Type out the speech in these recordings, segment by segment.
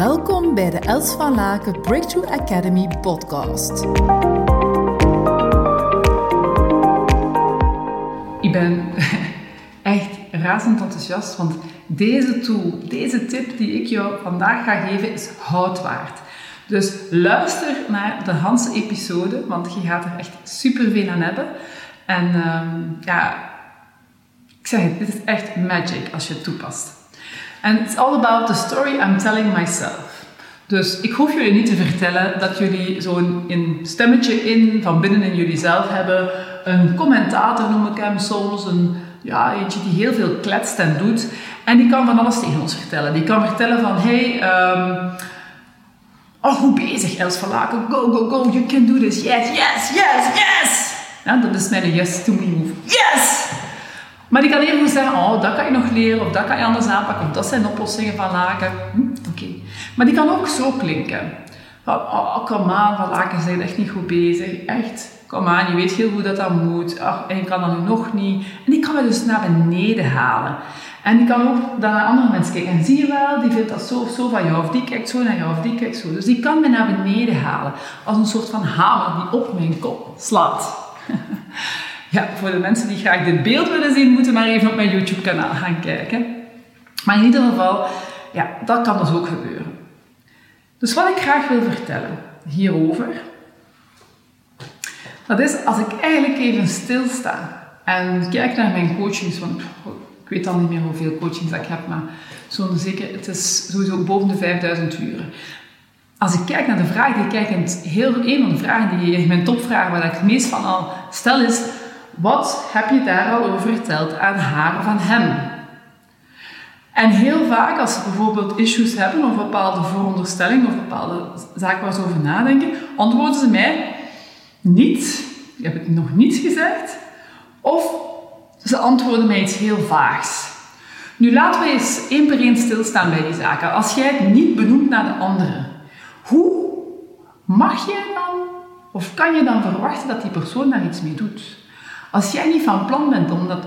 Welkom bij de Els van Laken Breakthrough Academy podcast. Ik ben echt razend enthousiast, want deze tool, deze tip die ik jou vandaag ga geven, is hout waard. Dus luister naar de Hans episode, want je gaat er echt super veel aan hebben. En ehm, ja, ik zeg het, dit is echt magic als je het toepast. And it's all about the story I'm telling myself. Dus ik hoef jullie niet te vertellen dat jullie zo'n stemmetje in van binnen in jullie zelf hebben. Een commentator noem ik hem soms. Een, ja, eentje die heel veel kletst en doet. En die kan van alles tegen ons vertellen. Die kan vertellen van, hey, um, oh, goed bezig Els van Laken. Go, go, go, you can do this. Yes, yes, yes, yes. Ja, dat is mijn yes to move. Yes! Maar die kan even goed zeggen, oh, dat kan je nog leren, of dat kan je anders aanpakken, of dat zijn oplossingen van Laken. Hm, Oké. Maar die kan ook zo klinken. Van, oh, kom aan, Van Laken, zijn echt niet goed bezig. Echt, kom aan, je weet heel goed dat dat moet. Ach, en je kan dat nog niet. En die kan we dus naar beneden halen. En die kan ook dan naar andere mensen kijken. En zie je wel, die vindt dat zo of zo van jou, of die kijkt zo naar jou, of die kijkt zo. Dus die kan me naar beneden halen. Als een soort van hamer die op mijn kop slaat. Ja, voor de mensen die graag dit beeld willen zien, moeten maar even op mijn YouTube-kanaal gaan kijken. Maar in ieder geval, ja, dat kan dus ook gebeuren. Dus wat ik graag wil vertellen hierover, dat is als ik eigenlijk even stilsta en kijk naar mijn coachings, want ik weet al niet meer hoeveel coachings ik heb, maar zo'n zeker, het is sowieso boven de 5000 uren. Als ik kijk naar de vraag die ik kijk, heel, een van de vragen die mijn topvraag, waar ik het meest van al stel, is wat heb je daar al over verteld aan haar van hem? En heel vaak, als ze bijvoorbeeld issues hebben of bepaalde veronderstellingen of bepaalde zaken waar ze over nadenken, antwoorden ze mij niet. Ik heb het nog niet gezegd. Of ze antwoorden mij iets heel vaags. Nu laten we eens één per één stilstaan bij die zaken. Als jij het niet benoemt naar de andere, hoe mag je dan of kan je dan verwachten dat die persoon daar iets mee doet? Als jij niet van plan bent om dat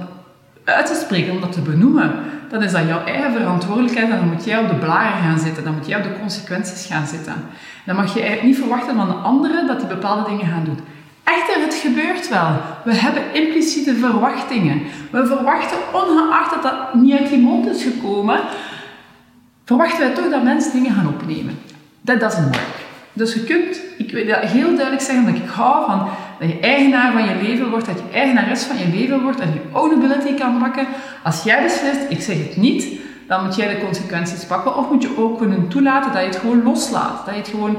uit te spreken, om dat te benoemen, dan is dat jouw eigen verantwoordelijkheid en dan moet jij op de blaren gaan zitten, dan moet jij op de consequenties gaan zitten. Dan mag je eigenlijk niet verwachten van de anderen dat die bepaalde dingen gaan doen. Echter, het gebeurt wel. We hebben impliciete verwachtingen. We verwachten, ongeacht dat dat niet uit die mond is gekomen, verwachten wij toch dat mensen dingen gaan opnemen. Dat doesn't work. Dus je kunt, ik wil dat heel duidelijk zeggen, dat ik hou van dat je eigenaar van je leven wordt, dat je eigenares van je leven wordt en je ownability kan pakken. Als jij beslist, ik zeg het niet, dan moet jij de consequenties pakken. Of moet je ook kunnen toelaten dat je het gewoon loslaat. Dat je het gewoon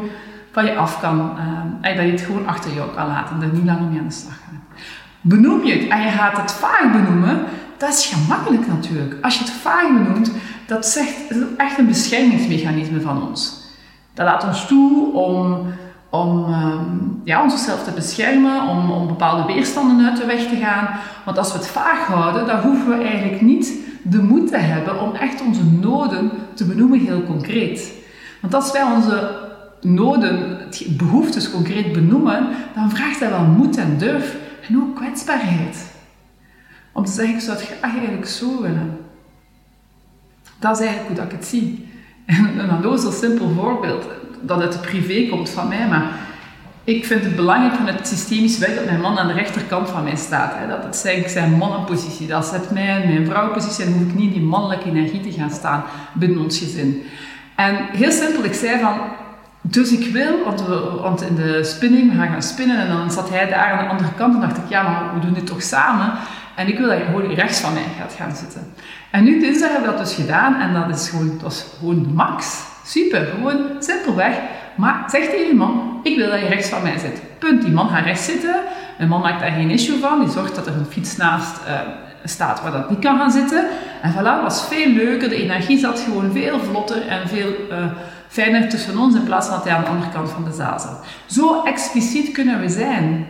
van je af kan, uh, dat je het gewoon achter jou kan laten en er niet langer mee aan de slag gaat. Benoem je het en je gaat het vaak benoemen, dat is gemakkelijk natuurlijk. Als je het vaak benoemt, dat, zegt, dat is echt een beschermingsmechanisme van ons. Dat laat ons toe om, om um, ja, onszelf te beschermen, om, om bepaalde weerstanden uit de weg te gaan. Want als we het vaag houden, dan hoeven we eigenlijk niet de moed te hebben om echt onze noden te benoemen heel concreet. Want als wij onze noden, behoeftes concreet benoemen, dan vraagt dat wel moed en durf en ook kwetsbaarheid. Om te zeggen, ik zou het graag eigenlijk zo willen. Dat is eigenlijk hoe dat ik het zie. En een zo simpel voorbeeld, dat de privé komt van mij, maar ik vind het belangrijk van het systemisch werk dat mijn man aan de rechterkant van mij staat. Hè. Dat het zijn, zijn mannenpositie. Dat zet mij in mijn vrouwenpositie en hoef ik niet die mannelijke energie te gaan staan binnen ons gezin. En heel simpel, ik zei van, dus ik wil, want, we, want in de spinning, we gaan gaan spinnen en dan zat hij daar aan de andere kant en dacht ik, ja, maar we doen dit toch samen. En ik wil dat je gewoon rechts van mij gaat gaan zitten. En nu dinsdag hebben we dat dus gedaan en dat is gewoon, dat is gewoon max. Super, gewoon simpelweg. Maar zeg tegen je man, ik wil dat je rechts van mij zit. Punt. Die man gaat rechts zitten. Een man maakt daar geen issue van. Die zorgt dat er een fiets naast uh, staat waar dat niet kan gaan zitten. En voilà, was veel leuker. De energie zat gewoon veel vlotter en veel uh, fijner tussen ons in plaats van dat hij aan de andere kant van de zaal zat. Zo expliciet kunnen we zijn.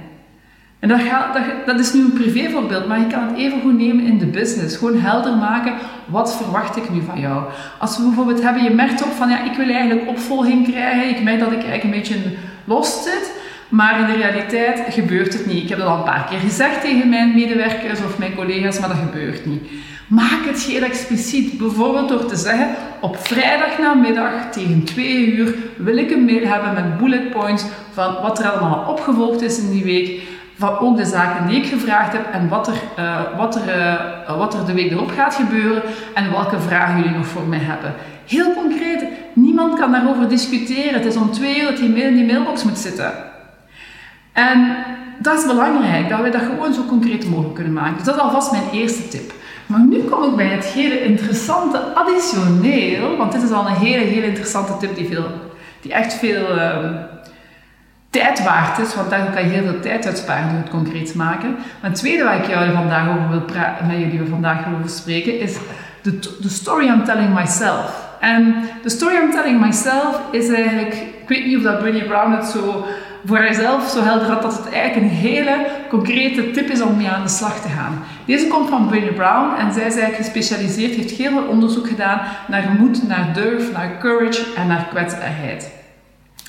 En dat, dat, dat, is nu een privévoorbeeld, maar je kan het even goed nemen in de business. Gewoon helder maken, wat verwacht ik nu van jou? Als we bijvoorbeeld hebben, je merkt op van, ja, ik wil eigenlijk opvolging krijgen. Ik merk dat ik eigenlijk een beetje los zit. Maar in de realiteit gebeurt het niet. Ik heb dat al een paar keer gezegd tegen mijn medewerkers of mijn collega's, maar dat gebeurt niet. Maak het heel expliciet, bijvoorbeeld door te zeggen: op vrijdag namiddag tegen 2 uur wil ik een mail hebben met bullet points van wat er allemaal opgevolgd is in die week, van ook de zaken die ik gevraagd heb en wat er, uh, wat er, uh, wat er de week erop gaat gebeuren en welke vragen jullie nog voor mij hebben. Heel concreet, niemand kan daarover discussiëren. Het is om twee uur dat die mail in die mailbox moet zitten. En dat is belangrijk, dat we dat gewoon zo concreet mogelijk kunnen maken. Dus dat is alvast mijn eerste tip. Maar nu kom ik bij het hele interessante additioneel, want dit is al een hele, hele interessante tip die, veel, die echt veel uh, tijd waard is, want daar kan je heel veel tijd uitsparen door het concreet maken. Maar het tweede waar ik vandaag over wil praten, met jullie vandaag over spreken, is de, de story I'm telling myself. En de story I'm telling myself is eigenlijk, ik weet niet of dat Brown het zo voor haarzelf zo helder had dat het eigenlijk een hele concrete tip is om mee aan de slag te gaan. Deze komt van Brené Brown en zij is eigenlijk gespecialiseerd, heeft heel veel onderzoek gedaan naar moed, naar durf, naar courage en naar kwetsbaarheid.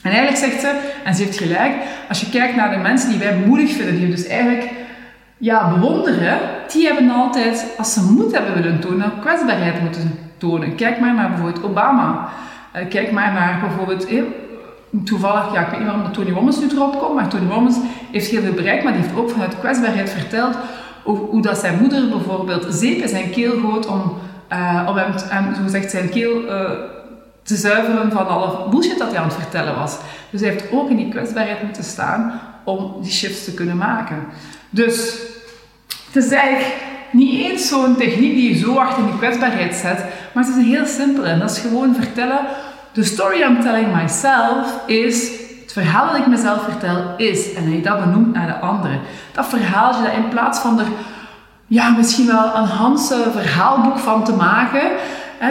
En eigenlijk zegt ze, en ze heeft gelijk, als je kijkt naar de mensen die wij moedig vinden, die we dus eigenlijk ja, bewonderen, die hebben altijd, als ze moed hebben willen tonen, kwetsbaarheid moeten tonen. Kijk maar naar bijvoorbeeld Obama. Uh, kijk maar naar bijvoorbeeld, eh, toevallig, ja, ik weet niet waarom Tony Wommens nu erop komt, maar Tony Wommens heeft heel veel bereikt, maar die heeft ook vanuit kwetsbaarheid verteld hoe, hoe dat zijn moeder bijvoorbeeld zeep in zijn keel gooit om, uh, om hem, hem, zo gezegd, zijn keel te zuiveren van alle bullshit dat hij aan het vertellen was. Dus hij heeft ook in die kwetsbaarheid moeten staan om die shifts te kunnen maken. Dus het is eigenlijk niet eens zo'n techniek die je zo hard in die kwetsbaarheid zet, maar het is een heel simpele. En dat is gewoon vertellen. The story I'm telling myself is. Het verhaal dat ik mezelf vertel is. En hij dat benoemt naar de andere. Dat verhaaltje dat in plaats van er ja, misschien wel een Hanse verhaalboek van te maken.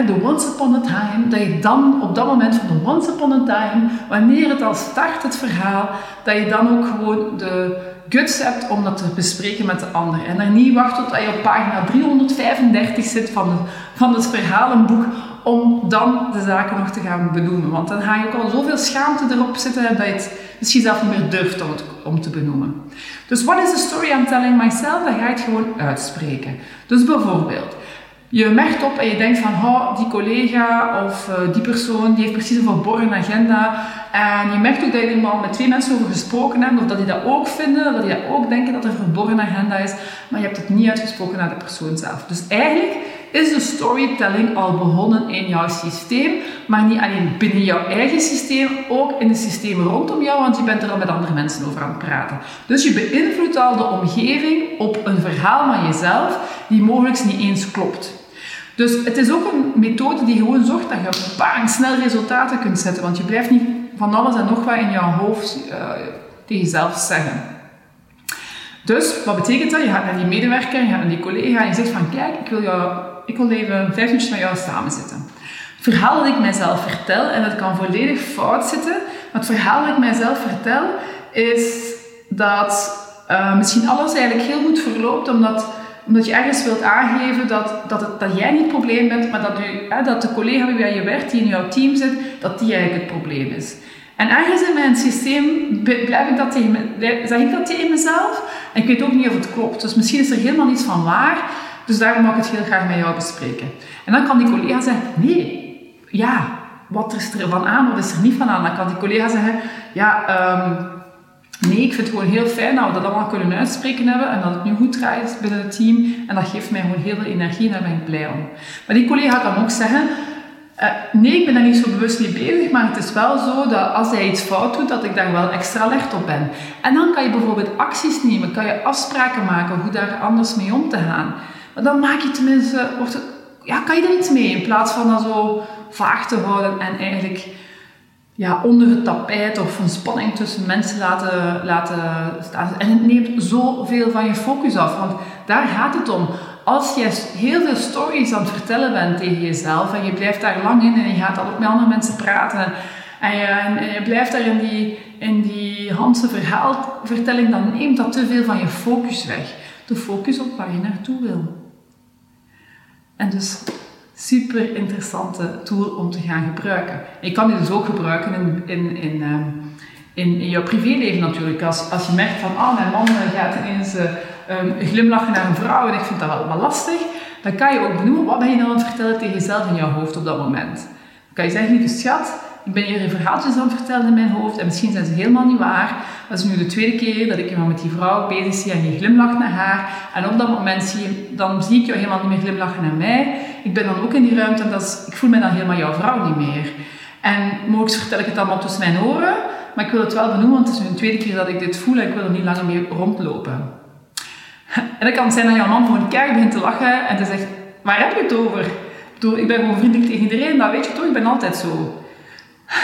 De Once Upon a Time, dat je dan op dat moment van de Once Upon a Time, wanneer het al start, het verhaal, dat je dan ook gewoon de guts hebt om dat te bespreken met de ander. En dan niet wacht tot je op pagina 335 zit van, het, van het verhalenboek om dan de zaken nog te gaan benoemen. Want dan ga je ook al zoveel schaamte erop zitten dat je het misschien zelf niet meer durft om, het, om te benoemen. Dus what is the story I'm telling myself? Dan ga je het gewoon uitspreken. Dus bijvoorbeeld, je merkt op en je denkt van, oh, die collega of uh, die persoon, die heeft precies een verborgen agenda. En je merkt ook dat je er met twee mensen over gesproken hebt, of dat die dat ook vinden, dat die dat ook denken dat er een verborgen agenda is, maar je hebt het niet uitgesproken naar de persoon zelf. Dus eigenlijk is de storytelling al begonnen in jouw systeem, maar niet alleen binnen jouw eigen systeem, ook in de systemen rondom jou, want je bent er al met andere mensen over aan het praten. Dus je beïnvloedt al de omgeving op een verhaal van jezelf die mogelijk niet eens klopt. Dus het is ook een methode die gewoon zorgt dat je bang snel resultaten kunt zetten, want je blijft niet van alles en nog wat in jouw hoofd uh, tegen jezelf zeggen. Dus wat betekent dat? Je gaat naar die medewerker, je gaat naar die collega en je zegt van kijk, ik wil, jou, ik wil even vijf minuutjes met jou samen zitten. Het verhaal dat ik mijzelf vertel, en dat kan volledig fout zitten, maar het verhaal dat ik mijzelf vertel is dat uh, misschien alles eigenlijk heel goed verloopt, omdat omdat je ergens wilt aangeven dat, dat, het, dat jij niet het probleem bent, maar dat, u, dat de collega bij je werkt, die in jouw team zit, dat die eigenlijk het probleem is. En ergens in mijn systeem blijf ik dat tegen zeg ik dat tegen mezelf. En ik weet ook niet of het klopt. Dus misschien is er helemaal niets van waar. Dus daarom mag ik het heel graag met jou bespreken. En dan kan die collega zeggen, nee, ja, wat is er van aan, wat is er niet van aan? Dan kan die collega zeggen, ja, um, Nee, ik vind het gewoon heel fijn dat we dat allemaal kunnen uitspreken hebben en dat het nu goed draait binnen het team. En dat geeft mij gewoon heel veel energie en daar ben ik blij om. Maar die collega kan ook zeggen, uh, nee, ik ben daar niet zo bewust mee bezig, maar het is wel zo dat als hij iets fout doet, dat ik daar wel extra alert op ben. En dan kan je bijvoorbeeld acties nemen, kan je afspraken maken hoe daar anders mee om te gaan. Maar dan maak je tenminste, wordt ja, kan je er iets mee in plaats van dat zo vaag te houden en eigenlijk ja, onder het tapijt of een spanning tussen mensen laten, laten staan. En het neemt zoveel van je focus af, want daar gaat het om. Als je heel veel stories aan het vertellen bent tegen jezelf en je blijft daar lang in en je gaat dan ook met andere mensen praten en je, en je blijft daar in die, in die Hanse verhaalvertelling, dan neemt dat te veel van je focus weg. De focus op waar je naartoe wil. En dus super interessante tool om te gaan gebruiken. Je kan die dus ook gebruiken in, in, in, uh, in, in jouw privéleven natuurlijk. Als, als je merkt van, ah, mijn man gaat ineens uh, um, glimlachen naar een vrouw en ik vind dat wel, lastig, dan kan je ook benoemen wat ben je dan aan het vertellen tegen jezelf in jouw hoofd op dat moment. Dan kan je zeggen, lieve schat, ik ben hier verhaaltjes aan het vertellen in mijn hoofd en misschien zijn ze helemaal niet waar. Dat is nu de tweede keer dat ik iemand met die vrouw bezig zie en je glimlacht naar haar. En op dat moment zie je, dan zie ik jou helemaal niet meer glimlachen naar mij. Ik ben dan ook in die ruimte en dat ik voel me dan helemaal jouw vrouw niet meer. En mogelijk vertel ik het allemaal tussen mijn oren, maar ik wil het wel benoemen, want het is nu de tweede keer dat ik dit voel en ik wil er niet langer mee rondlopen. En dat kan zijn dat jouw man voor een kerk begint te lachen en te zegt, waar heb je het over? Ik ben gewoon vriendelijk tegen iedereen, dat weet je toch, ik ben altijd zo.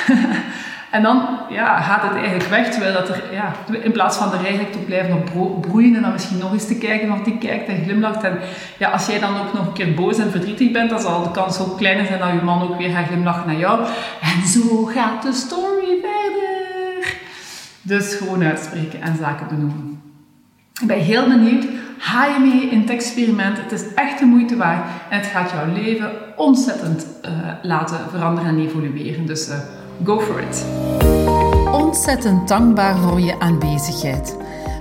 en dan ja, gaat het eigenlijk weg, terwijl dat er, ja, in plaats van er eigenlijk te blijven op broeien en dan misschien nog eens te kijken of die kijkt en glimlacht. En ja, als jij dan ook nog een keer boos en verdrietig bent, dan zal de kans ook kleiner zijn dat je man ook weer gaat glimlachen naar jou. En zo gaat de story verder. Dus gewoon uitspreken en zaken benoemen. Ik ben heel benieuwd. Ga je mee in het experiment? Het is echt de moeite waard en het gaat jouw leven ontzettend uh, laten veranderen en evolueren. Dus uh, go for it. Ontzettend dankbaar voor je aanwezigheid.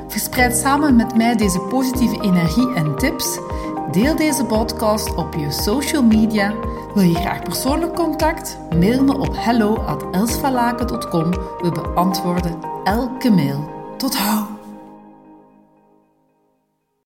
Verspreid samen met mij deze positieve energie en tips. Deel deze podcast op je social media. Wil je graag persoonlijk contact? Mail me op hello@elsvalaken.com. We beantwoorden elke mail. Tot hou!